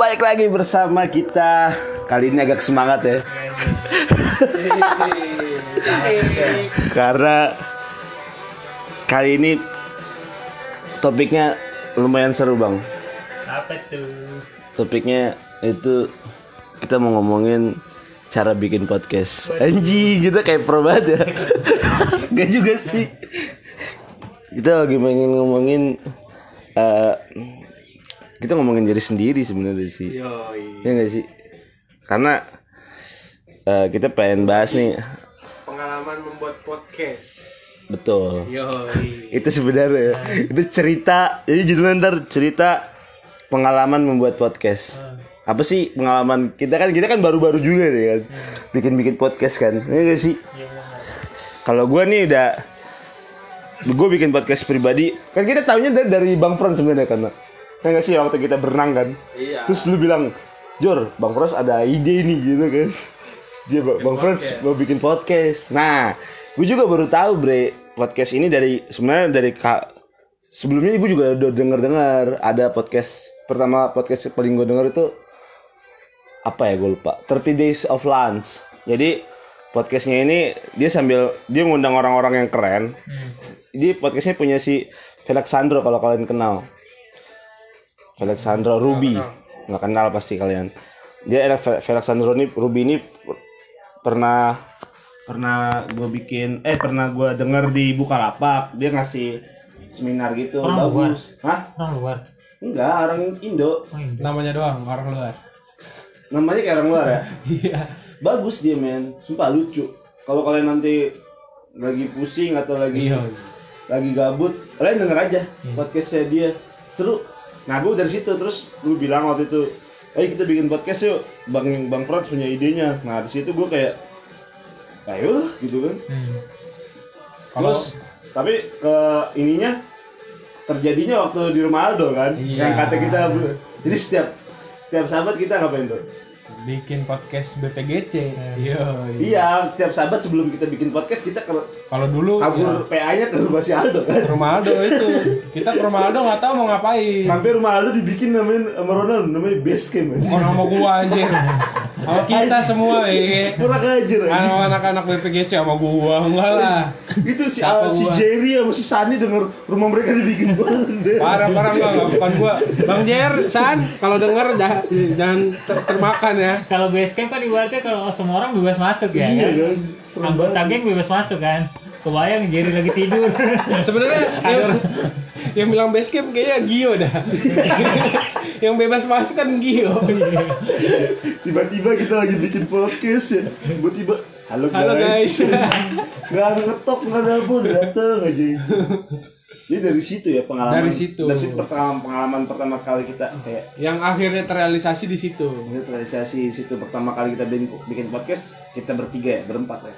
balik lagi bersama kita. Kali ini agak semangat ya. Karena kali ini topiknya lumayan seru bang. Apa tuh? Topiknya itu kita mau ngomongin cara bikin podcast. Anji, kita kayak pro banget ya. Gak juga sih. Kita lagi pengen ngomongin eh, kita ngomongin diri sendiri sebenarnya sih. Yoi. Ya gak sih? Karena eh, kita pengen bahas nih Pengalaman membuat podcast. betul. Yoi. Itu sebenarnya itu cerita. Jadi judulnya ntar cerita pengalaman membuat podcast. Apa sih pengalaman kita kan kita kan baru-baru juga nih kan bikin-bikin podcast kan. Ya gak sih? Iya. Kalau gua nih udah gue bikin podcast pribadi kan kita tahunya dari, dari Bang Frans sebenarnya kan ya nggak sih waktu kita berenang kan? Iya. terus lu bilang Jor Bang Frans ada ide nih gitu kan. Dia Bang Bang Frans mau bikin podcast. Nah gue juga baru tahu bre podcast ini dari sebenarnya dari kak sebelumnya gue juga udah denger dengar ada podcast pertama podcast paling gue denger itu apa ya gue lupa 30 Days of Lunch jadi podcastnya ini dia sambil dia ngundang orang-orang yang keren. Hmm. dia podcastnya punya si Felix Sandro kalau kalian kenal Felix Sandro Ruby. Nggak kenal. Pasti kalian. Dia Sandro ini Ruby ini pernah pernah gue bikin eh pernah gue denger di Bukalapak. Dia ngasih seminar gitu Orang bagus. hah? Orang luar. enggak orang Indo. Oh, Indo. namanya doang orang luar. Namanya kayak orang luar ya? Iya. Bagus dia men. Sumpah lucu. Kalau kalian nanti lagi pusing atau lagi iya. lagi gabut kalian denger aja podcastnya dia. Seru nah gue dari situ terus lu bilang waktu itu ayo kita bikin podcast yuk bang bang Frans punya idenya nah di situ gue kayak ayo lah gitu kan Hmm. Kalau- terus tapi ke ininya terjadinya waktu di rumah Aldo kan Iya. yang kata kita jadi setiap setiap sahabat kita ngapain tuh bikin podcast BPGC iya. Iya setiap sahabat sebelum kita bikin podcast kita ke kalau dulu kabur PA-nya ke rumah si Aldo kan? Ya, rumah Aldo itu. Kita ke rumah Aldo nggak tahu mau ngapain. Sampai rumah Aldo dibikin namanya sama Ronald namanya base camp. Orang sama gua anjir sama kita semua ya Kurang ajar sama anak-anak BPGC sama gua enggak lah Itu si Siapa ah, si? Jerry sama si Sani denger rumah mereka dibikin banget. parah parah enggak bukan gua Bang Jer San kalau denger dah- jangan ter- termakan ya Kalau base camp kan ibaratnya kalau semua orang bebas masuk ya. Iya kan? kan. Serem Anggota geng bebas masuk kan. Kebayang Jerry lagi tidur. sebenarnya yang, yang bilang base camp kayaknya Gio dah yang bebas masuk kan Gio Tiba-tiba kita lagi bikin podcast ya. Tiba-tiba halo guys. halo guys Gak ada ngetok, gak ada apa, udah dateng aja. Jadi dari situ ya pengalaman. Dari situ. Dari situ pertama pengalaman pertama kali kita kayak yang akhirnya terrealisasi di situ ini realisasi situ pertama kali kita bikin, bikin podcast kita bertiga ya berempat ya.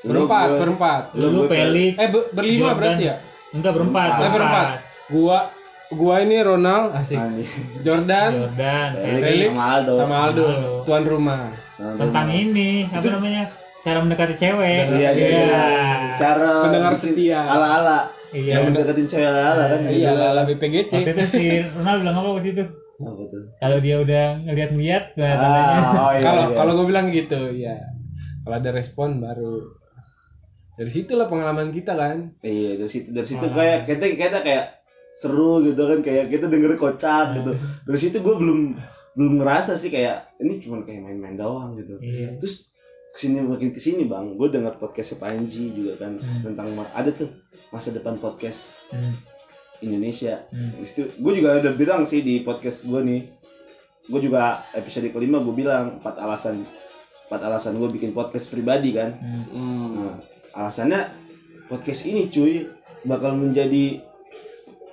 Lu, berempat berempat lu, Dulu gua, Pelik. eh be- berlima Jordan. berarti ya Enggak berempat. eh berempat gua gua ini Ronald asik. Jordan Jordan, Felix. Felix. Sama Aldo. sama Aldo Aldo. tuan rumah Tentang ini apa namanya? Cara mendekati cewek. Iya, iya, iya. Cara Pendengar setia. Ala-ala. Iya. Yang mendekatin cewek ala-ala kan. iya gitu. ala BPGC Waktu itu si Ronald bilang apa waktu itu? Kalau dia udah ngeliat-ngeliat, nah, tandanya. Ah, oh iya. kalau iya. kalau gue bilang gitu ya kalau ada respon baru dari situlah pengalaman kita kan Iya, dari situ dari situ kayak kita kita kayak seru gitu kan kayak kita dengerin kocak gitu. Dari situ gue belum belum ngerasa sih kayak ini cuma kayak main-main doang gitu. Iya. Terus ke sini makin ke sini bang, gue denger podcastnya Panji juga kan Hmm. tentang ada tuh masa depan podcast Hmm. Indonesia. Hmm. Di situ gue juga udah bilang sih di podcast gue nih, gue juga episode kelima gue bilang empat alasan empat alasan gue bikin podcast pribadi kan. Hmm. Nah, alasannya podcast ini cuy bakal menjadi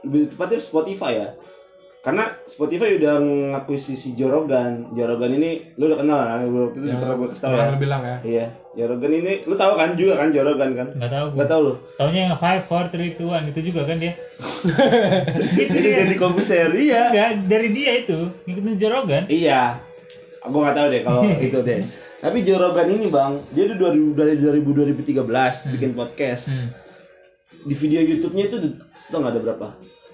lebih tepatnya Spotify ya. Karena Spotify udah ngakuisisi Jorogan. Jorogan ini lu udah kenal kan? Waktu itu yang pernah gue kasih tau ya. lu bilang ya Iya, Jorogan ini lu tahu kan juga kan Jorogan kan? Nggak tahu. Gak tau lu. Taunya yang five, four, three, two, one itu juga kan dia. Jadi dia. jadi komputer iya. Enggak, dari dia itu ngikutin Jorogan. Iya. Aku nggak tahu deh kalau itu deh. Tapi Jorogan ini bang, dia tuh 2000 dari 2000 2013 bikin podcast. Hmm. Di video YouTube-nya itu tuh nggak ada berapa?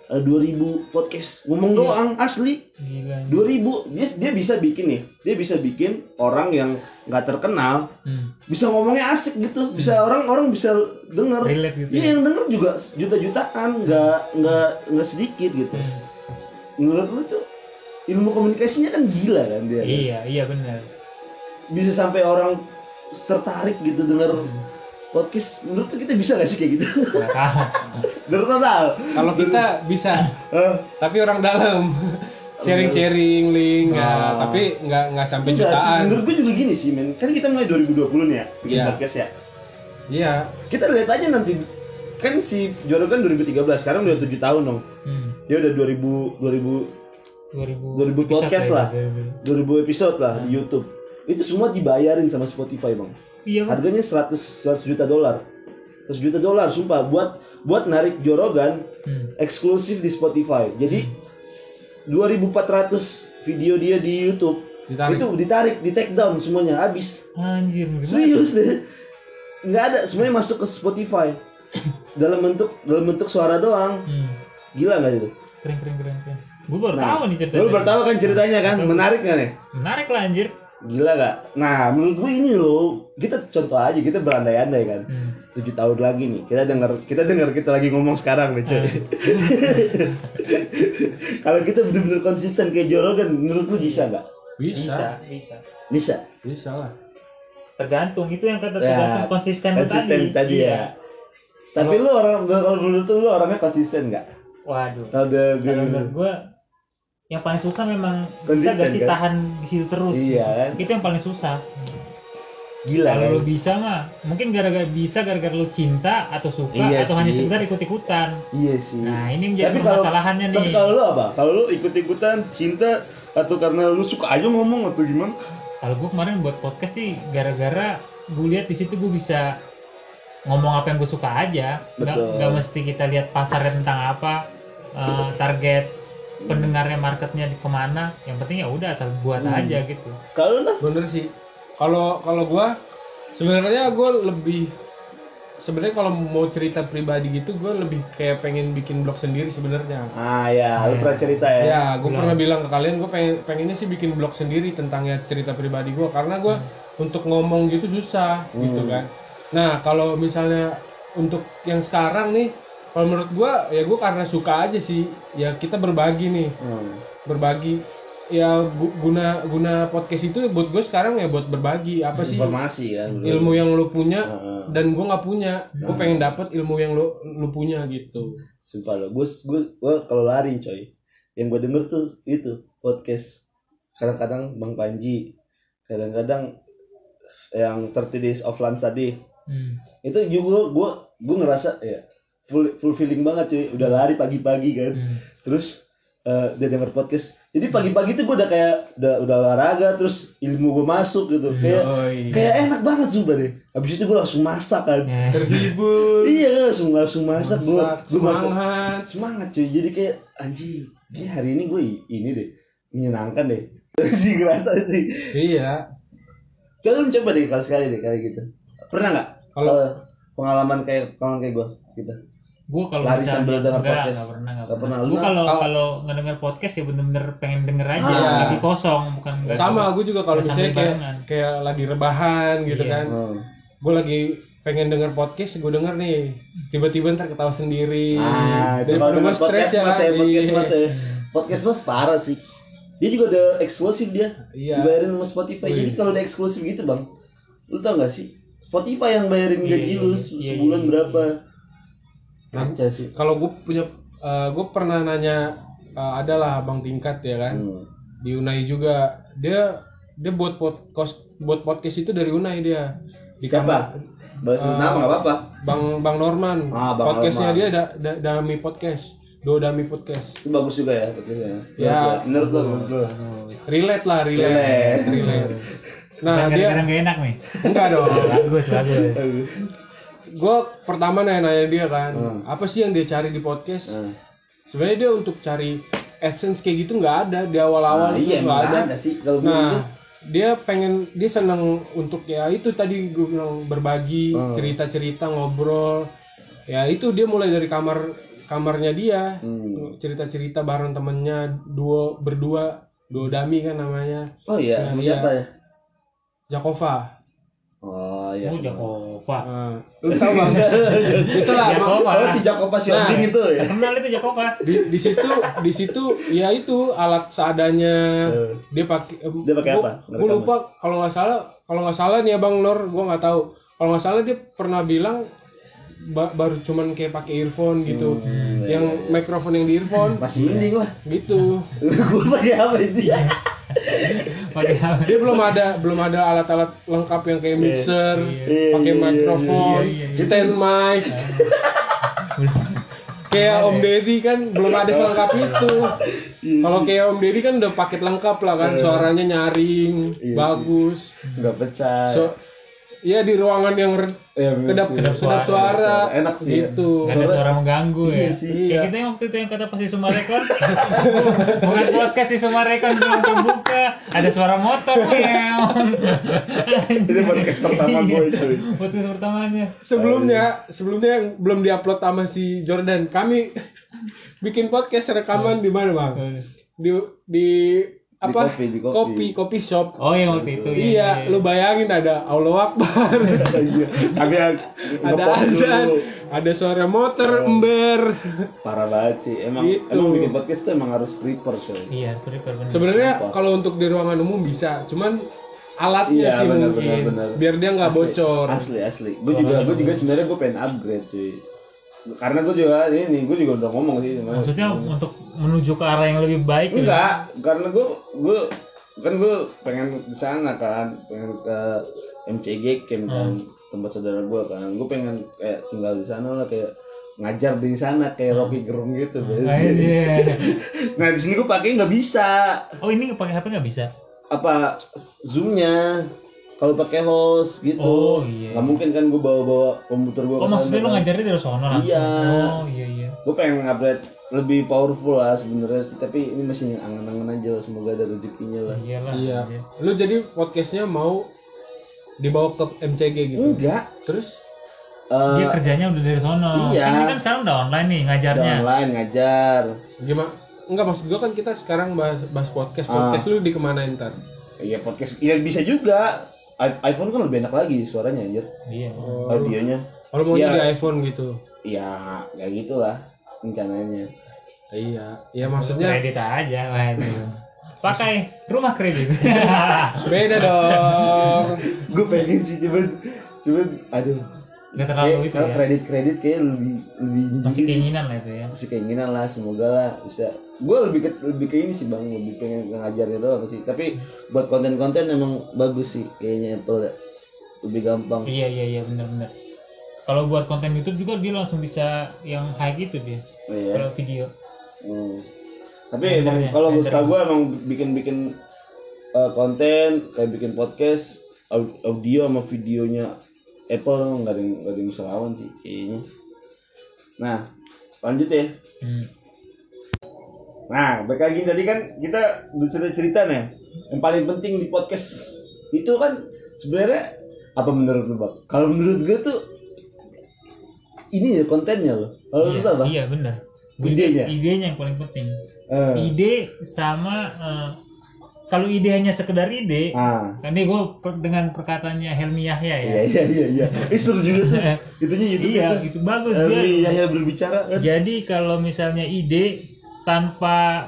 ada 2000 podcast ngomong doang asli Gila. 2000 dia dia bisa bikin nih dia bisa bikin orang yang nggak terkenal Hmm. bisa ngomongnya asik gitu bisa orang orang bisa denger Relate gitu. Iya yang denger juga juta-jutaan nggak nggak nggak sedikit gitu Hmm. menurut lu tuh ilmu komunikasinya kan gila kan dia Iya, iya benar. bisa sampai orang tertarik gitu denger Hmm. Podcast menurut kita bisa gak sih kayak gitu? Denger total Kalau kita bisa, tapi orang dalam. Sharing-sharing link ya, Nah. tapi nggak nggak sampai enggak sih. jutaan. menurut gue juga gini sih men. Kan kita mulai 2020 nih ya bikin Iya. podcast ya. Iya, kita lihat aja nanti. Kan si Joro kan 2013 sekarang udah 7 tahun dong. Hmm. dia udah 2000 2000 2000 2000 podcast lah. ya, 2000. 2000 episode lah Hmm. di YouTube. Itu semua dibayarin sama Spotify bang Iya, harganya 100 100 juta dolar. 100 juta dolar sumpah. Buat buat narik Jorogan Hmm. eksklusif di Spotify. Jadi 2400 video dia di YouTube ditarik. itu ditarik di take down semuanya habis. Anjir, serius deh. Nggak ada semuanya masuk ke Spotify. Dalam bentuk dalam bentuk suara doang. Hmm. gila nggak itu? Keren, keren, keren, keren. Gue baru Nah, tahu nih ceritanya. lu baru tahu kan ceritanya kan. Menarik kan ya Menarik lah anjir. gila gak nah menurut gue ini loh kita contoh aja kita berandai-andai kan Hmm. tujuh tahun lagi nih kita dengar kita dengar kita lagi ngomong sekarang nih coy kalau kita bener-bener konsisten kayak Jorogan menurut lu bisa nggak Bisa, Bisa, bisa. bisa bisa lah. Tergantung itu yang kata Ya, tergantung konsisten, lu konsisten tadi. tadi Iya. ya tapi lu orang kalau menurut lu lu orangnya konsisten nggak Waduh. kalau menurut gue yang paling susah memang bisa Konsisten, gak sih kan? tahan di situ terus. iya kan Itu yang paling susah. Gila Kalau kan lu bisa mah, mungkin gara-gara bisa gara-gara lu cinta atau suka Iya atau hanya sih. sekedar ikut-ikutan. iya sih Nah, ini yang jadi Tapi kalau- permasalahannya nih. tapi kalau lu apa kalau lu ikut-ikutan cinta atau karena lu suka aja ngomong atau gimana Kalau gue kemarin buat podcast sih gara-gara gue lihat di situ gue bisa ngomong apa yang gue suka aja. Nggak nggak mesti kita lihat pasarnya tentang apa, eh, target pendengarnya marketnya di ke mana. Yang penting ya udah asal buat Hmm. aja gitu. kalau lu Bener sih. Kalau kalau gua sebenarnya gua lebih sebenarnya kalau mau cerita pribadi gitu gua lebih kayak pengen bikin blog sendiri sebenarnya. ah ya lu pernah cerita ya Ya, gue pernah bilang ke kalian, gue pengen pengennya sih bikin blog sendiri tentang ya cerita pribadi gue, karena gue untuk ngomong gitu susah, gitu Hmm. kan. Nah, kalau misalnya untuk yang sekarang nih, kalau menurut gue ya gue karena suka aja sih, ya kita berbagi nih, Hmm. berbagi. Ya gu- guna guna podcast itu buat gue sekarang ya buat berbagi apa sih informasi kan bro. ilmu yang lu punya Heeh. dan gue nggak punya, gue pengen dapet ilmu yang lu lu punya gitu. sumpah lo gue gue gue kalau lari coy yang gue denger tuh itu podcast kadang-kadang bang Panji kadang-kadang yang 30 days of lunch tadi Hmm. itu juga gue gue ngerasa ya full full feeling banget cuy udah lari pagi-pagi kan Hmm. terus eh, dia denger podcast. Jadi pagi-pagi tuh gue udah kayak udah udah olahraga terus ilmu gue masuk gitu. Kayak Yoi. kayak enak banget sumpah deh. Habis itu gue langsung masak kan. Ya. terhibur, iya langsung langsung masak. Gue masak, gue masak. semangat. semangat cuy. Jadi kayak anjing kayak hari ini gue ini deh menyenangkan deh. Sih ngerasa sih. Iya. coba coba deh kali sekali deh kayak gitu. Pernah nggak? Kalau- Eh, pengalaman kayak pengalaman kayak gue gitu Gue kalau Lari misalnya- sambil denger enggak, podcast. enggak pernah, enggak Nggak pernah. pernah. Gue Lu kalau kalau- ngedenger podcast ya bener-bener pengen denger aja, Ah. lagi kosong, bukan enggak Sama gue juga kalau misalnya kayak barengan. kayak lagi rebahan gitu Iya. kan. Hmm. Gue lagi pengen denger podcast, gue denger nih. Tiba-tiba ntar ketawa sendiri. ah Daripada gue stres ya. mas ya podcast Iya. mas ya Hmm. podcast mas parah sih dia juga ada eksklusif dia Iya. dibayarin sama Spotify Wih. jadi kalau ada eksklusif gitu bang lu tau gak sih Spotify yang bayarin Iya, gaji iya, lu iya. se- Iya, sebulan iya, berapa Nah, Kaca sih Kalau gue punya, gue pernah nanya, eh, adalah abang tingkat ya kan. Hmm. Di Unai juga. Dia dia buat podcast buat podcast itu dari Unai dia. Di kamar. siapa bahas Eh, nama nggak apa-apa Bang Bang Norman. Ah, Bang Podcastnya Norman. dia da, da, Dami Podcast. Do Dami Podcast. itu bagus juga ya podcastnya Ya. menurut lo menurut lo Relate lah, relate. Relate. relate. Nah, Nah, dia kadang gak enak nih. enggak dong. bagus, bagus. Gue pertama nanya-nanya dia kan, Hmm. apa sih yang dia cari di podcast? Nah, Sebenarnya dia untuk cari AdSense kayak gitu nggak ada di awal-awal nah, iya nggak ada. ada. sih kalau Nah, dia pengen dia seneng untuk ya itu tadi gue bilang berbagi Hmm. cerita-cerita ngobrol. Ya itu dia mulai dari kamar kamarnya dia Hmm. cerita-cerita bareng temennya duo berdua duo dami kan namanya Oh iya, Iya. siapa ya? Jakova Oh iya. Oh, Jakova. Ah, lu tahu bang itulah ma- Jakova. Oh si Jakova si Nah. Odin itu ya. Kenal itu Jakova. di di situ di situ ya itu alat seadanya Eh, dia pakai Dia pakai apa? gua Ngerekaman? lupa kalau nggak salah kalau nggak salah nih ya bang Nor gua nggak tahu kalau nggak salah dia pernah bilang ba- baru cuman kayak pakai earphone gitu Hmm, yang iya, iya. mikrofon yang di earphone Masih mending lah. gitu Gue pakai apa ini? Pakai dia belum ada belum ada alat-alat lengkap yang kayak mixer Iya, pakai iya, iya, mikrofon iya, iya. stand mic. Kayak Om Deddy kan belum ada selengkap itu. Iya. Kalau kayak Om Deddy kan udah paket lengkap lah kan suaranya nyaring Iya bagus. Enggak pecah. so ya di ruangan yang Iya, kedap kedap suara. suara, Enak sih, ya. gitu Gak ada suara mengganggu ya. Iya sih. Kayak Iya. kita yang waktu itu yang kata pasti Sumarekon. Bukan podcast di Sumarekon belum terbuka. Ada suara motor. Meong. Itu podcast pertama gue cuy. Podcast pertamanya. sebelumnya sebelumnya yang belum diupload sama si Jordan kami bikin podcast rekaman di mana bang di di apa kopi, di kopi. kopi kopi shop Oh yang waktu itu. iya, lu bayangin ada Allah Akbar Iya. Yang ada azan ada suara motor ember Parah banget sih. Emang Gitu. emang bikin podcast tuh emang harus prepare coy. Iya, prepare bener. sebenarnya kalau untuk di ruangan umum bisa cuman alatnya Iya sih benar mungkin benar benar. biar dia nggak bocor Asli asli. Gue juga gue juga sebenarnya gue pengen upgrade cuy. Karena gue juga ini gue juga udah ngomong sih. Maksudnya untuk menuju ke arah yang lebih baik gitu. Enggak, karena gue gue kan gue pengen di sana kan, pengen ke MCG camp kan, tempat saudara gue kan. Gue pengen kayak tinggal di sana lah kayak ngajar di sana kayak Rocky Gerung gitu. Ah, iya. Nah di sini gue pakai nggak bisa Oh ini pakai HP nggak bisa? apa zoomnya kalau pakai host gitu. Oh, iya. Nggak mungkin kan gue bawa-bawa komputer gue. Oh maksudnya lu ngajarnya dari sono langsung? Iya. Oh iya iya. Gue pengen upgrade lebih powerful lah sebenarnya sih, tapi ini masih yang angan-angan aja. Semoga ada rezekinya lah. Iyalah. iya lu jadi podcastnya mau dibawa ke MCG gitu Enggak. terus Eh, Dia kerjanya udah dari sono. Iya. Kan Ini kan sekarang udah online nih udah ngajarnya. online ngajar. gimana enggak maksud gua kan kita sekarang bahas, bahas podcast Ah. podcast lu di ke mana ntar Iya podcast. Iya bisa juga. IPhone kan lebih enak lagi suaranya anjir. Iya. Oh, Audionya. kalau mau Iya. di iPhone gitu Ya kayak gitulah rencananya. iya iya maksudnya Kredit aja. Pakai rumah kredit. beda dong Gue pengen sih cuman cuman aduh. Gak terlalu itu ya. kredit kredit kayak lebih lebih Masih keinginan lah itu ya. masih keinginan lah semoga lah bisa gue lebih ke lebih ke ini sih bang lebih pengen ngajarnya doang sih tapi buat konten-konten emang bagus sih kayaknya Apple ya. lebih gampang Iya iya iya benar-benar. Kalau buat konten YouTube juga dia langsung bisa yang high gitu dia. Oh, iya. Kalau video. Hmm. Tapi emang kalau setahu gue emang bikin-bikin uh, konten kayak bikin podcast au- audio sama videonya Apple nggak ada yang nggak ada yang sih kayaknya. Nah lanjut ya. Hmm. Nah balik lagi tadi kan kita cerita-cerita nih yang paling penting di podcast itu kan sebenarnya apa menurut lu bang? Kalau menurut gue tuh ini ya kontennya loh. Kalau iya, apa? iya benar. Idenya? Idenya yang paling penting. Eh, Ide sama eh, kalau ide hanya sekedar ide, ah. kan ini gue dengan perkataannya Helmi Yahya ya. Iya iya iya iya. Eh seru juga tuh. Itunya YouTube iya, itu. itu bagus dia. iya iya berbicara kan. Jadi kalau misalnya ide tanpa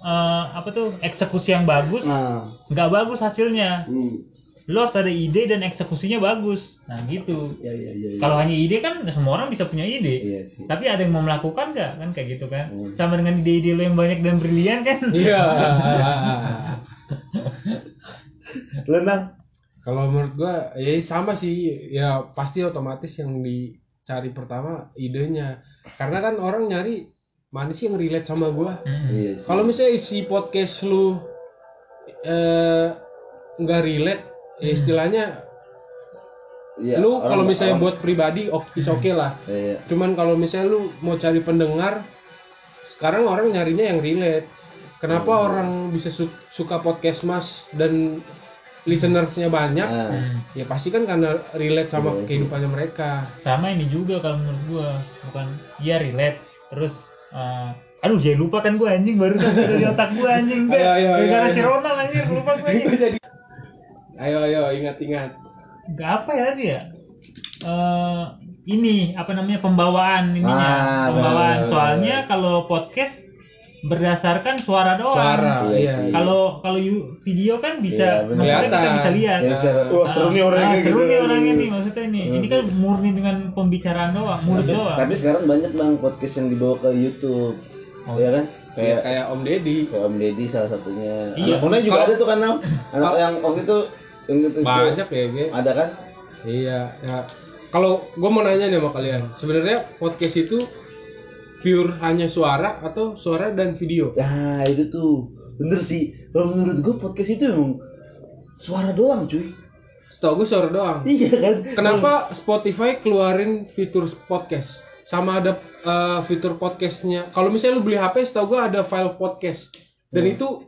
eh, apa tuh eksekusi yang bagus, Nah. nggak bagus hasilnya. Hmm. Lo harus ada ide dan eksekusinya bagus. Nah gitu. Iya iya iya. iya. Kalau hanya ide kan semua orang bisa punya ide. Iya sih. Tapi ada yang mau melakukan nggak kan kayak gitu kan? Hmm. Sama dengan ide-ide lo yang banyak dan brilian kan? iya Lenang. kalau menurut gua ya sama sih ya pasti otomatis yang dicari pertama idenya karena kan orang nyari mana sih yang relate sama gua Mm-mm. Iya kalau misalnya isi podcast lu eh nggak relate ya istilahnya Iya, lu kalau misalnya orang- buat pribadi is oke lah Iya. cuman kalau misalnya lu mau cari pendengar sekarang orang nyarinya yang relate kenapa Hmm. orang bisa su- suka podcast mas dan listenersnya banyak Nah, Hmm. ya pasti kan karena relate sama Iya, iya. kehidupannya mereka Sama ini juga kalau menurut gua bukan ya relate terus eh, aduh jadi lupa kan gue anjing baru dari otak gue anjing gara-gara ayo. si Ronald anjir lupa gue anjing. Jadi ayo ayo ingat-ingat. Gak apa ya tadi ya? Eh, ini apa namanya pembawaan ininya Ah, pembawaan. bener. soalnya kalau podcast berdasarkan suara doang. Suara Iya iya. kalau kalau video kan Iya, bisa bener. maksudnya kita bisa lihat. Ya, bisa, wah seru nih Ah, orangnya ah, seru gitu. nih orangnya nih maksudnya nih. Iya ini sih. kan murni dengan pembicaraan doang mulut tapi, doang. tapi sekarang banyak bang podcast yang dibawa ke YouTube. Oh. ya kan? Kayak kayak kayak Om Deddy. Kayak Om Deddy salah satunya. Iya. anak Mona juga Kalau- ada tuh kanal anak yang waktu itu yang banyak ya Ge. ada kan? Iya ya. Kalau gue mau nanya nih sama kalian sebenarnya podcast itu pure hanya suara atau suara dan video ya itu tuh bener sih kalau menurut gue podcast itu emang suara doang cuy setahu gue suara doang iya kan Kenapa Spotify keluarin fitur podcast? Sama ada uh, fitur podcastnya. Kalau misalnya lu beli HP, setahu gua ada file podcast. Dan itu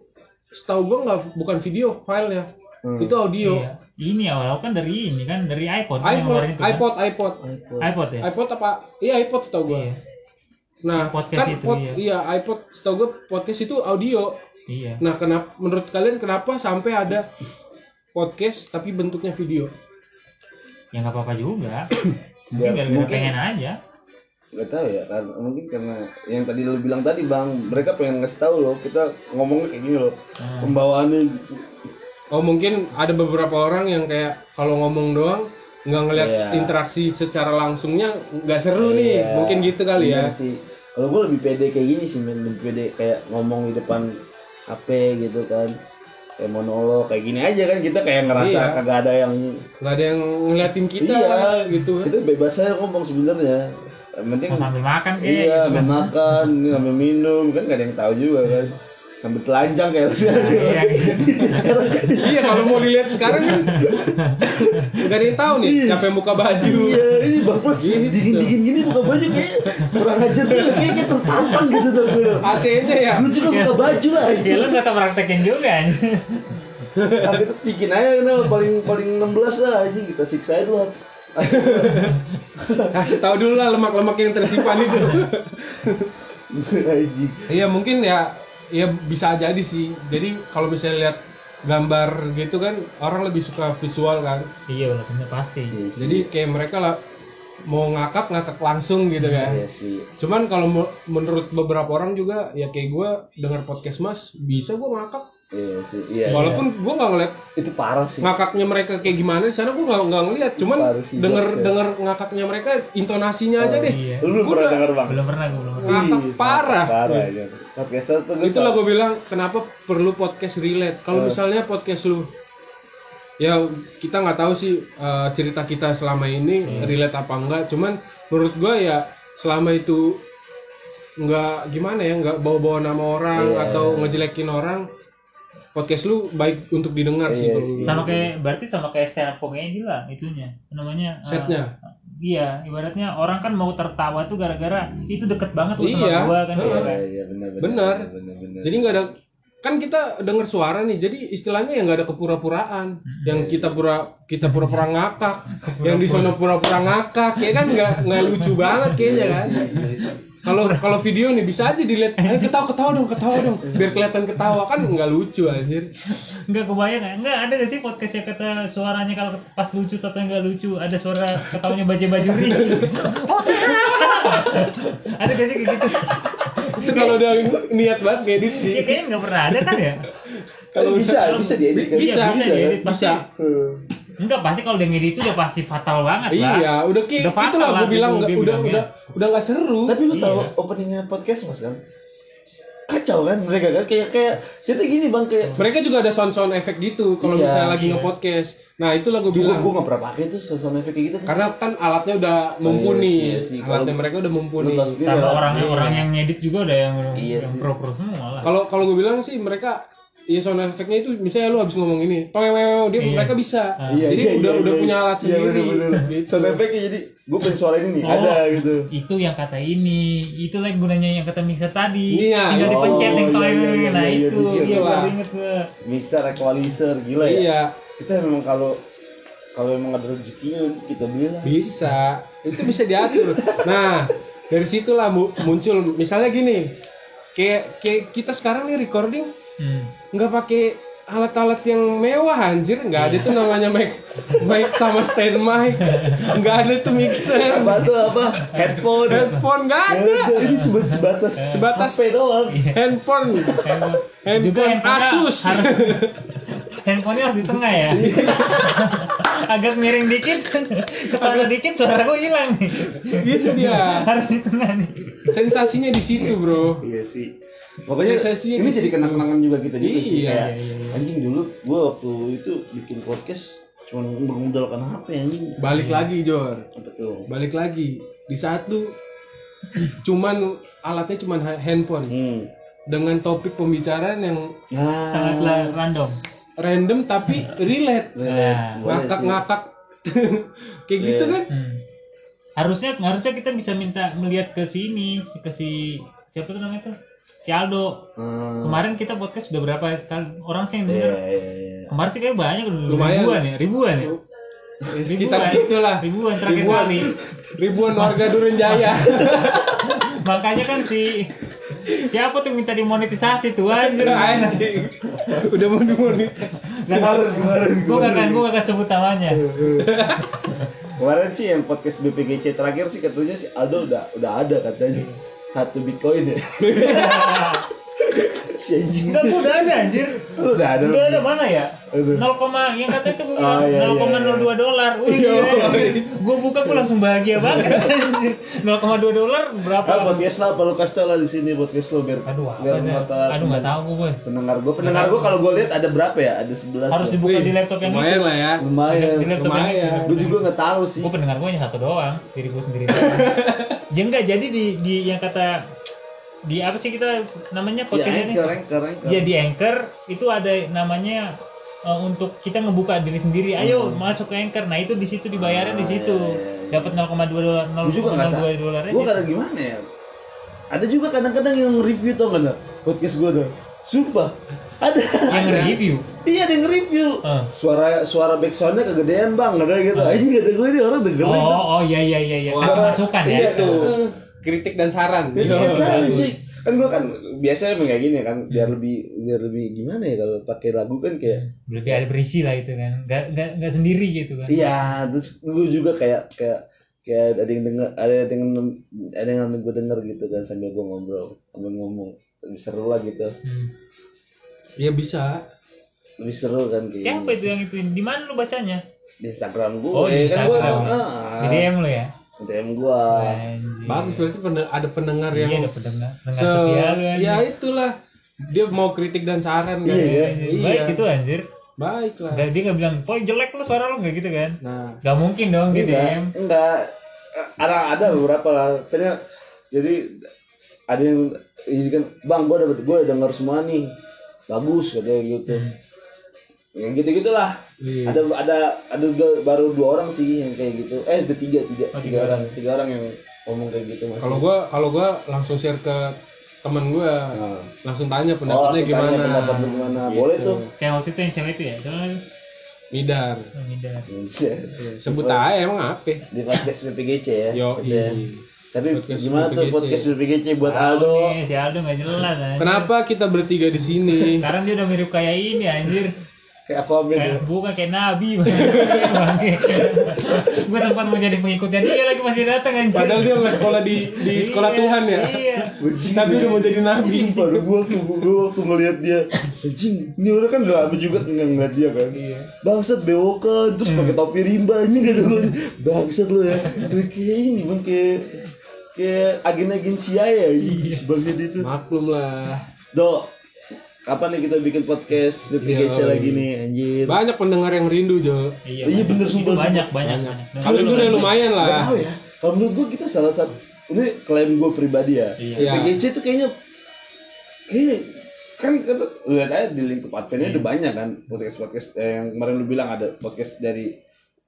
setahu gua nggak bukan video filenya, Hmm. itu audio. Iya. ini awal kan dari ini kan dari iPod kan yang iPhone, ngeluarin itu kan? iPod, iPod, iPod. iPod ya iPod apa? Iya iPod setahu gua. iya Nah, Podcast kan itu, pod- iya. iya iPod setahu gua podcast itu audio. iya Nah, kenapa menurut kalian kenapa sampai ada podcast tapi bentuknya video? ya nggak apa-apa juga Ya, mungkin gara-gara mungkin- pengen aja Gak tahu ya karena mungkin karena yang tadi lu bilang tadi bang mereka pengen ngasih tahu loh kita ngomongnya kayak gini loh Hmm. pembawaannya gitu. Oh mungkin ada beberapa orang yang kayak kalau ngomong doang nggak ngeliat Iya. interaksi secara langsungnya nggak seru nih Iya, mungkin gitu kali ya bener sih kalau gue lebih pede kayak gini sih men. Lebih pede kayak ngomong di depan HP gitu kan. Kayak monolog kayak gini aja kan. Kita kayak ngerasa Iya. kagak ada yang nggak ada yang ngeliatin kita iya. gitu. Itu bebas aja ngomong sebenarnya. Penting mau sambil makan kayak iya gitu sambil kan. makan sambil minum. Kan gak ada yang tahu juga kan sambil telanjang kayak Nah, iya, gitu. iya kalau mau dilihat sekarang kan nggak ada yang tahu nih siapa yang buka baju Iya, ini bapak Gitu. dingin dingin gini buka baju kayak kurang ajar gitu, kayaknya tertantang gitu tuh gue. AC-nya ya Lu juga buka baju lah. ya lu nggak usah praktekin juga anjing. Tapi itu bikin aja kenal paling paling 16 lah anjing kita siksa aja dulu. kasih tahu dulu lah lemak-lemak yang tersimpan itu Anjing. iya mungkin ya ya bisa jadi sih. Jadi kalau misalnya lihat gambar gitu kan orang lebih suka visual kan? Iya benar pasti. Iya jadi kayak mereka lah mau ngakak ngakak langsung gitu kan? Iya sih. Cuman kalau menurut beberapa orang juga ya kayak gue dengar podcast mas bisa gue ngakak. Iya sih. Iya. Walaupun gue nggak ngeliat iya. itu parah sih. ngakaknya mereka kayak gimana di sana gue nggak nggak ngeliat. Cuman sih, denger ya. denger ngakaknya mereka intonasinya aja deh. iya Lu belum Gua pernah denger bang? belum pernah gue belum pernah Ngakak parah. Parah ya. Podcast gue Itulah gue bilang kenapa perlu podcast relate. Kalau Eh. misalnya podcast lu ya kita nggak tahu sih eh, cerita kita selama ini relate apa enggak. Cuman menurut gue ya selama itu nggak gimana ya nggak bawa-bawa nama orang Iya. atau ngejelekin orang podcast lu baik untuk didengar sih Iya kalau sih. gua. sama kayak berarti sama kayak stand up comedy lah itunya namanya eh, Setnya? iya ibaratnya orang kan mau tertawa tuh gara-gara itu deket banget Iya. sama gua kan Heeh. gitu Iya, kan iya benar benar. Benar. benar benar. jadi nggak ada kan kita dengar suara nih jadi istilahnya ya nggak ada kepura-puraan yang kita pura kita pura-pura ngakak yang di sono pura-pura ngakak ya kan nggak nggak lucu banget kayaknya kan kalau kalau video nih bisa aja dilihat ayo ketawa ketawa dong ketawa dong biar kelihatan ketawa kan nggak lucu anjir Enggak kebayang ya? Enggak ada gak sih podcast yang kata suaranya kalau pas lucu atau enggak lucu ada suara ketawanya baja bajuri. ada gak sih kayak gitu? itu kalau udah niat banget ngedit sih Ya kayaknya enggak pernah ada kan ya? Kalau bisa bisa diedit kan? bisa Iya, bisa diedit, pasti. bisa Eh. Enggak pasti kalau ngedit itu udah pasti fatal banget lah. iya udah kayak Udah fatal itulah lah gue bilang gitu, nggak dia udah udah udah nggak seru Tapi lu tahu Iya. openingnya podcast mas kan? Kacau kan mereka kan kayak kayak jadi gini bang kayak mereka juga ada sound sound efek gitu kalau Iya, misalnya lagi iya. nge-podcast nah itulah gue gue bilang gue nggak pernah pakai tuh sound effect kayak gitu karena kan alatnya udah mumpuni iya sih, iya sih. alatnya mereka udah mumpuni Lu tahu sendiri Sama lah. orang Iya. yang ngedit juga ada yang Iya yang pro pro semua lah. kalau kalau gue bilang sih mereka ya sound efeknya itu misalnya lu habis ngomong ini pewewew dia Iya. mereka bisa Ah. Iya, jadi iya, udah iya, udah iya, punya iya. alat Iya, sendiri bener-bener. gitu. Sound effect-nya jadi gue pengen suara ini nih Oh. ada gitu. itu yang kata ini, itu lagi gunanya yang kata mixer tadi. Iya. Tinggal Oh, dipencet yang iya, iya, iya, nah iya, itu iya lah. baru inget gue. Mixer, equalizer, gila ya. iya Kita memang kalau kalau memang ada rezekinya kita beli lah. bisa itu bisa diatur nah dari situlah mu- muncul misalnya gini kayak kayak kita sekarang nih recording Hmm. nggak pakai alat-alat yang mewah anjir. Nggak ada tuh namanya mic mic sama stand mic. Nggak ada tuh mixer. Apa tuh apa? Headphone. Headphone nggak Nggak ada. ini cuma sebatas Sebatas. HP doang. handphone. Handphone. handphone Juga handphonenya Asus. harus handphonenya harus di tengah ya. Agak miring dikit, ke sana dikit suara gue hilang nih. gitu dia. Harus di tengah nih. sensasinya di situ bro. Iya sih pokoknya Sensasinya ini di jadi situ. kenang-kenangan juga kita juga sih Iya, kayak iya, iya. anjing dulu gua waktu itu bikin podcast cuma bermodalkan HP anjing. Balik lagi Jor. Tuh? Balik lagi. Di saat lu cuman alatnya cuman ha- handphone. Hmm. dengan topik pembicaraan yang nah Sangatlah random. random tapi relate. Nah, boleh ngakak-ngakak. Kayak gitu Iya. kan? Hmm. Harusnya harusnya kita bisa minta melihat ke sini ke si siapa tuh namanya tuh si Aldo. Hmm. Kemarin kita podcast udah berapa sekali orang sih yang Iya, denger? iya, iya. Kemarin sih kayak banyak udah Lumayan. ribuan ya, ribuan ya. Ya, sekitar Ribuan. segitulah Ribuan terakhir ribuan kali. ribuan warga Duren Jaya Makanya kan si siapa tuh minta dimonetisasi tuh anjir. anjing udah mau dimonetis Gak tau. Kemarin, kemarin, Gue gak akan gue gak akan sebut namanya. Kemarin sih yang podcast BPGC terakhir sih katanya si Aldo udah udah ada katanya satu bitcoin ya. si anjing. Enggak, gue udah ada anjir. Lu udah ada. Udah ada mana ya? Aduh. 0, yang katanya tuh gue Oh, bilang iya, iya, 0,02 dolar. Wih, Iya. gue buka gue langsung bahagia banget anjir. 0,2 dolar berapa? Ah, podcast lah, perlu kasih tau lah di sini podcast lo biar Aduh, biar apa mata Aduh, gak tahu gue. pendengar gue pendengar gue kalau gue lihat ada berapa ya ada 11 Harus dibuka di laptop yang lumayan itu. lah ya lumayan Lumayan. gue juga nggak tahu sih Gue pendengar gue hanya satu doang, diri gue sendiri doang. ya enggak, jadi di, di yang kata di apa sih kita namanya ya podcast ini? anchor anchor anchor Ya di Anchor itu ada namanya eh, untuk kita ngebuka diri sendiri. Ayo masuk ke Anchor. Nah, itu di situ dibayarnya di Ah, situ. iya, iya, iya. Dapat 0,2 dolar, gue juga nggak 0,02 dolar gue kadang gimana ya ada juga kadang-kadang yang review tau nggak podcast gue tuh sumpah ada Yang review. iya ada yang review Eh. suara suara backsoundnya kegedean bang ada gitu aja kata gue ini orang dengerin Oh, oh iya iya iya iya. Kasih masukan ya. iya tuh. tuh kritik dan saran Ya, Iya, biasa bagus. cuy. Kan gua kan biasanya emang kayak gini kan biar lebih biar lebih gimana ya kalau pakai lagu kan kayak Lebih ada berisi lah itu kan. Gak, gak, gak sendiri gitu kan. iya terus gua juga kayak kayak kayak ada yang denger ada yang ada yang gue denger gitu kan sambil gua ngobrol sambil ngomong lebih seru lah gitu Hmm. ya bisa lebih seru kan kayak Siapa itu yang itu? Di mana lu bacanya? di Instagram gua Oh, di kan gua Instagram. ah, Di DM lu ya? di DM gua Anjir. bagus berarti ada pendengar Iya, yang ada pendengar. Pendengar se- setia lu ya itulah dia mau kritik dan saran kan Iya, iya. Baik gitu anjir. baik lah dia gak bilang, poy jelek lu suara lu gak gitu kan? nah Gak mungkin dong di enggak DM. enggak ada ada beberapa lah Katanya, jadi ada yang ini kan bang gua dapet gua udah denger semua nih. Bagus katanya gitu. Hmm. yang gitu gitulah iya. ada ada ada dua- baru dua orang sih yang kayak gitu. Eh ada tiga. Tiga Oh, tiga tiga orang. tiga orang yang ngomong kayak gitu masih kalau gua kalau gua langsung share ke temen gua. Nah. langsung tanya oh pendapatnya langsung tanya gimana. pendapat lu gimana. Gitu. boleh tuh. Kayak waktu itu yang cewek itu ya? Soalnya midar. Oh, Mida. Iya, sebut aja emang apa? Di podcast BPGC ya yo Katanya. Tapi Podcast gimana tuh BPGC. podcast BPGC buat Aldo nih, si Aldo gak jelas anjir. kenapa kita bertiga di sini Sekarang dia udah mirip kayak ini anjir. kayak aku ambil Kayak bukan kayak nabi. Gue sempat mau jadi pengikutnya dia lagi masih datang anjir. padahal dia nggak sekolah di di sekolah Iya, Tuhan ya Iya. tapi udah mau jadi nabi Sumpah gua waktu gua waktu ngeliat dia anjing ini orang kan udah lama juga nggak ngeliat dia kan Iya. bangsat bewokan terus pakai topi rimba anjing kata gua bangsat lu ya kayak ini bang kayak kayak agen-agen CIA ya ih, bangsat itu maklum lah. Do kapan nih kita bikin podcast BPGC Iya, lagi nih anjir? Banyak pendengar yang rindu Jo. Iya, Iya, bener, sumpah, banyak, banyak, Banyak. banyak. kalau itu udah lumayan Gak lah tahu ya. Kalau menurut gua kita salah satu ini klaim gua pribadi ya. Iya. Iya. BPGC itu kayaknya kayak kan kan lihat aja di lingkup Adventnya udah banyak kan podcast podcast eh, yang kemarin lu bilang ada podcast dari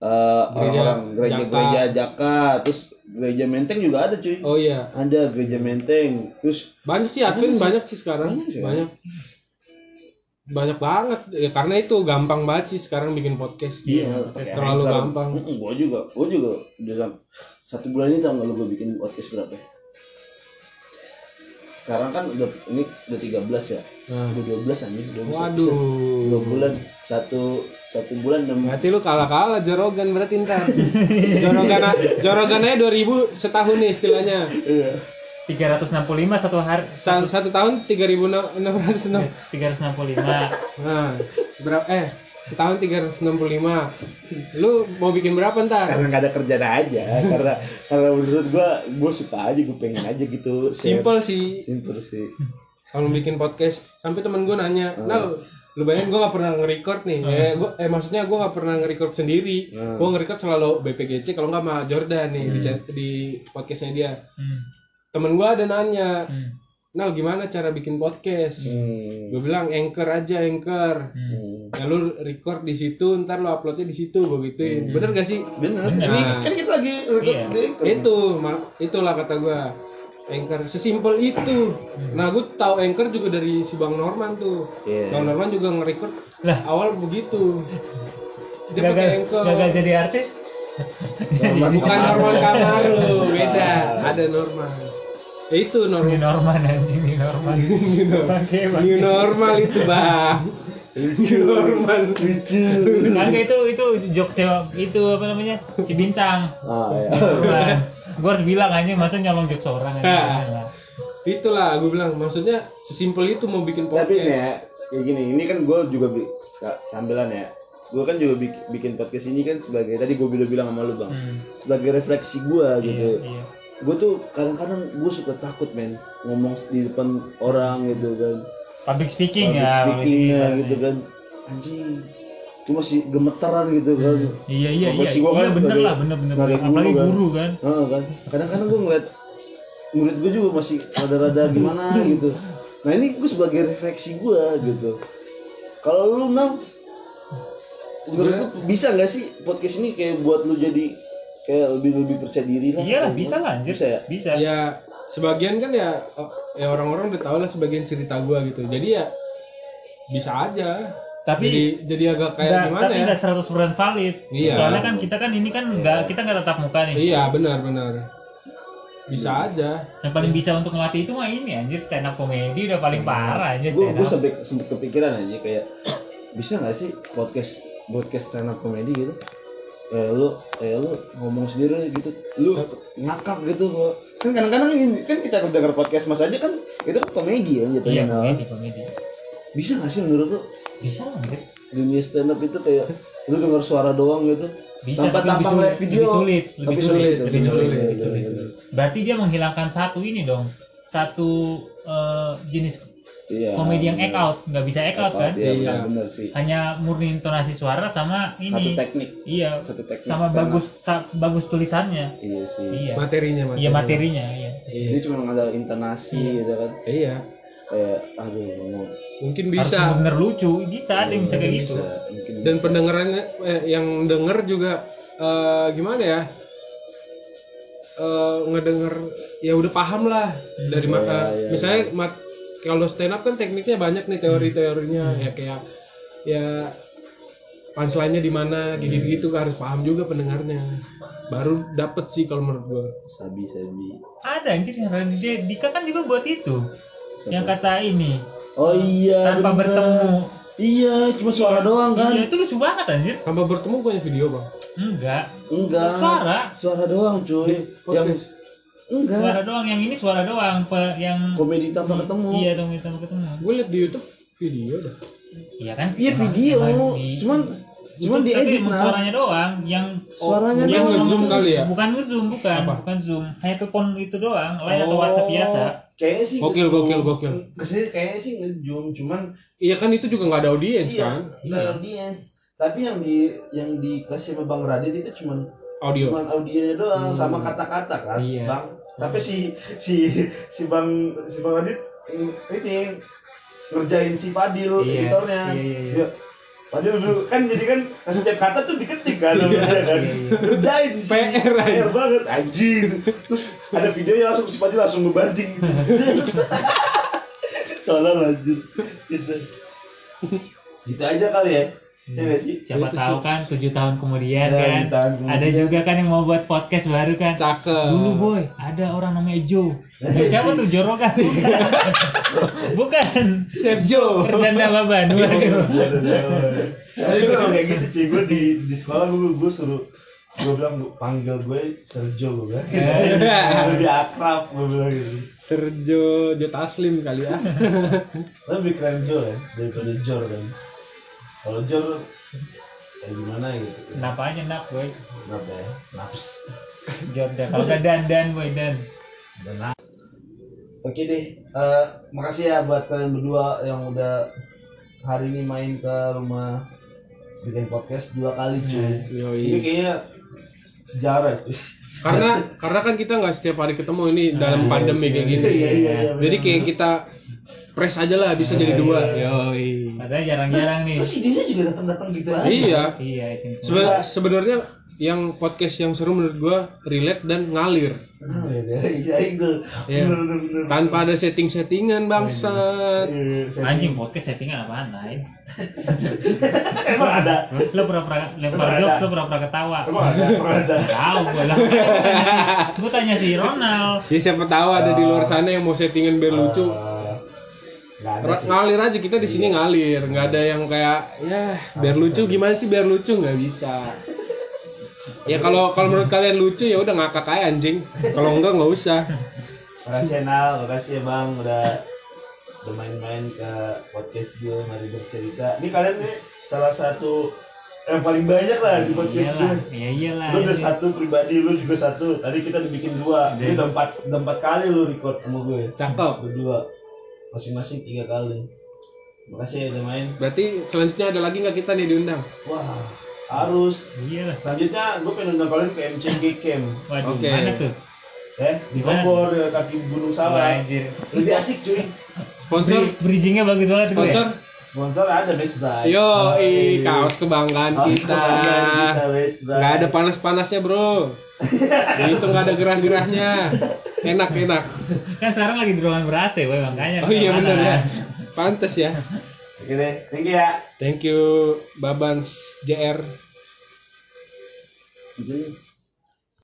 eh, orang-orang gereja Jaka. gereja Jaka terus gereja Menteng juga ada cuy oh iya ada gereja Menteng terus banyak sih Advent banyak sih sekarang Banyak sih. banyak banyak banget ya karena itu gampang banget sih sekarang bikin podcast iya pakai terlalu Anchor. gampang. Mm-mm, gua juga gua juga udah sam- satu bulan ini tau nggak lu gua bikin podcast berapa ya? sekarang kan udah ini udah 13 ya. Nah. Udah 12 anjing, udah bisa. Waduh. Dua bulan satu satu bulan enam Berarti lu kalah-kalah Jorogan berarti ntar. Jorogan Jorogan aja 2000 setahun nih istilahnya. Iya. 365 satu hari Satu, satu tahun 3600 365 Nah, berapa eh setahun 365. Lu mau bikin berapa ntar? Karena nggak ada kerjaan aja. karena karena menurut gua gua suka aja, gua pengen aja gitu. share. Simple sih. Simple sih. Kalau bikin podcast sampai temen gue nanya, "Nal, lu bayangin gue gak pernah nge-record nih eh, gua, eh maksudnya gue gak pernah nge-record sendiri Hmm. gue nge-record selalu BPGC kalau nggak sama Jordan nih di, chat- di podcastnya dia hmm. temen gue ada nanya Hmm. Nal gimana cara bikin podcast Hmm. gue bilang anchor aja anchor Hmm. ya lu record di situ ntar lu uploadnya di situ gue gituin bener gak sih Bener. Bener. Ini kan kita lagi Iya. record. itu ma- itulah kata gue anchor. Sesimpel itu. Nah gue tahu anchor juga dari si bang Norman tuh. Iya. bang Norman juga nge-record Lah. awal begitu. Dia pakai gagal anchor. gagal jadi artis? Norman bukan. Norman Kamaru beda. Ada Norman. Ya itu ini Norman Norman anjing ini Norman. Pakai new normal itu bang. New normal. Lucu. Kagak itu itu jokes itu apa namanya? Si bintang. Ah, ya. Gue harus bilang aja masa nyolong jokes orang aja Hah. itulah gue bilang maksudnya sesimpel itu mau bikin Tapi nih podcast ya, kayak gini, ini kan gue juga bi sambilan ya. Gue kan juga bik- bikin podcast ini kan sebagai tadi gue bilang bilang sama lu bang, Hmm. sebagai refleksi gue gitu. iya iya Gue tuh kadang-kadang gue suka takut men ngomong di depan orang gitu kan. public speaking Public ya public speakingnya speaking. gitu kan. Anjing, itu masih gemeteran gitu kan. iya iya iya Profesi gua iya kan bener sebagai- lah bener bener bener. apalagi guru kan. guru kan Heeh kan. Kadang-kadang gue ngeliat murid gue juga masih rada-rada gimana gitu. Nah ini gue sebagai refleksi gue gitu. Kalau lu nang, menurut lu bisa nggak sih podcast ini kayak buat lu jadi kayak lebih lebih percaya diri lah? iya lah bisa lah anjir Bisa ya? bisa ya sebagian kan ya ya orang-orang udah tahu lah sebagian cerita gua gitu jadi ya bisa aja tapi jadi jadi agak kayak nggak- gimana tapi ya? nggak 100% valid. Iya. soalnya kan kita kan ini kan nggak kita nggak tatap muka nih. Iya benar-benar bisa aja. Yang paling bisa untuk ngelatih itu mah ini anjir stand up comedy udah paling parah anjir Gue stand gue up sampai sempet kepikiran aja kayak bisa nggak sih podcast podcast stand up comedy gitu? Kayak lu kayak lu ngomong sendiri gitu, lu ngakak gitu kok. Kan kadang-kadang ini kan kita dengar podcast mas aja kan itu kan komedi ya gitu iya ya. komedi komedi Bisa nggak sih menurut lu bisa lah anjir dunia stand up itu kayak lu dengar suara doang gitu? bisa Tanpa- tapi lebih tanpa sulit, ngeliat video. lebih sulit lebih Tapi sulit, sulit, lebih lebih sulit, sulit, lebih iya, sulit. iya, iya. berarti dia menghilangkan satu ini dong satu eh, jenis Iya. komedi yang act out nggak bisa act out kan Iya, Iya. benar benar sih. hanya murni intonasi suara sama Satu ini teknik, iya satu teknik. sama stand up. bagus sa- bagus tulisannya Iya sih. iya materinya materi. iya materinya iya Iya. Dia cuma ngandal intonasi gitu kan. iya Kayak aduh mau mungkin harus bisa. bener lucu. Bisa ada yang bisa kayak gitu. Bisa. mungkin dan bisa. pendengarannya eh, yang denger juga eh, gimana ya? Eh, ngedenger ya udah paham lah dari ma- Iya, eh, iya, misalnya mat- kalau stand up kan tekniknya banyak nih teori-teorinya. Hmm. ya kayak ya punchline-nya di mana gitu gitu harus paham juga pendengarnya. Baru dapet sih kalau menurut gua. Sabi sabi ada anjir Dika kan juga buat itu? Yang kata ini. Oh iya tanpa bener. bertemu. Iya cuma suara doang kan? Iya itu lucu banget anjir. Tanpa bertemu punya video bang. Enggak. Enggak. Suara. Suara doang cuy. Yang enggak. Suara doang yang ini suara doang Pe- yang komedi tanpa ketemu. iya dong kita ketemu. Gue liat di YouTube video dah. Iya kan? Iya video. cuman cuman itu, tapi emang nah suaranya doang yang Suaranya mungkin doang. nge-zoom kali ya? Bukan ngezoom bukan. Apa? bukan zoom. Hanya telepon itu doang atau Oh, WhatsApp biasa. kayaknya sih Gokil, gokil, gokil. Ke sini kayaknya sih nge-zoom cuman iya kan itu juga nggak ada audiens iya kan? nggak ada audiens. Tapi yang di yang dikasih sama bang Radit itu cuman audio. cuman audionya doang Hmm. sama kata-kata kan Iya. bang. Sampai si si si bang si bang Radit ini ngerjain si Fadil Iya, editornya. Iya, iya, iya. Dia, Fadil dulu kan jadi kan setiap kata tuh diketik kan namanya kan? Iya, iya. ngerjain si PR banget anjir terus ada videonya langsung si Fadil langsung ngebanting tolong anjir gitu. Gitu aja kali ya Ya sih? Siapa tahu kan tujuh tahun kemudian Ya, kan. tahun kemudian. Ada juga kan yang mau buat podcast baru kan. Cakep. Dulu boy, ada orang namanya Joe. Eh, siapa tuh Joro kan? Bukan. Chef Joe. Perdana Baban. Waduh. Tapi gue kayak gitu cuy, gue di, di sekolah gue, gue suruh gue bilang "Lu panggil gue Sergio gue bilang lebih akrab gue bilang gitu Sergio Jo Taslim kali ya. lebih keren Jo ya daripada Jor kan kalau Jor kayak gimana gitu Kenapa aja nak boy? kenapa ya naps Jordan. Kalau nggak dandan boy dan. dan oke deh Eh, makasih ya buat kalian berdua yang udah hari ini main ke rumah bikin podcast dua kali cuy ini Yoi. kayaknya sejarah. Karena karena kan kita nggak setiap hari ketemu ini dalam pandemi kayak gini. Iya, iya, iya, Jadi kayak kita press aja lah bisa jadi dua. Yoi. Padahal jarang-jarang nih. terus idenya juga datang-datang gitu aja Iya. Iya, iseng-iseng. Sebe- sebenarnya yang podcast yang seru menurut gua relate dan ngalir. Ah. Iya. Iya. Tanpa ada setting-settingan bangsat. Iya, saya- Anjing podcast settingan apaan lain? Emang ada. Lo pura-pura lempar jokes, lo pura-pura ketawa. Emang ada. Emang ada. Tahu gue lah. Gue tanya si Ronald. Ya siapa tahu ada di luar sana yang mau settingan biar lucu. Ngalir aja kita di sini ngalir, nggak ada yang kayak ya biar lucu gimana sih biar lucu nggak bisa. Ya kalau kalau menurut kalian lucu ya udah ngakak aja anjing. Kalau enggak nggak usah. Makasih ya Nal, makasih ya Bang udah udah main-main ke podcast gue mari bercerita. Ini kalian nih salah satu yang paling banyak lah di podcast gue. Iyalah, iya iyalah. Lu udah satu pribadi, lu juga satu. Tadi kita udah bikin dua. Ini udah empat, udah empat kali lu record sama gue. Cakep. Berdua. Masing-masing tiga kali. Makasih ya udah main. Berarti selanjutnya ada lagi nggak kita nih diundang? Wah, harus. Iyalah. Selanjutnya gue pengen undang kalian ke MCG Camp. Waduh, Oke. mana tuh? Ya, di? Bogor, ya, kaki Gunung Salak. Anjir. Lebih asik cuy. Sponsor? Bri- Bridgingnya bagus banget gue. Sponsor? Sponsor ada Best Buy. Yo, i kaos kebanggaan Kaos kita. kebanggaan kita, Best Buy. Nggak ada panas-panasnya bro. Itu nggak ada gerah-gerahnya. Enak enak. Kan sekarang lagi di ruangan ber AC, boy, makanya. Oh iya bener ya. Pantes ya. Oke deh, thank you ya. Thank you Babans JR. Jadi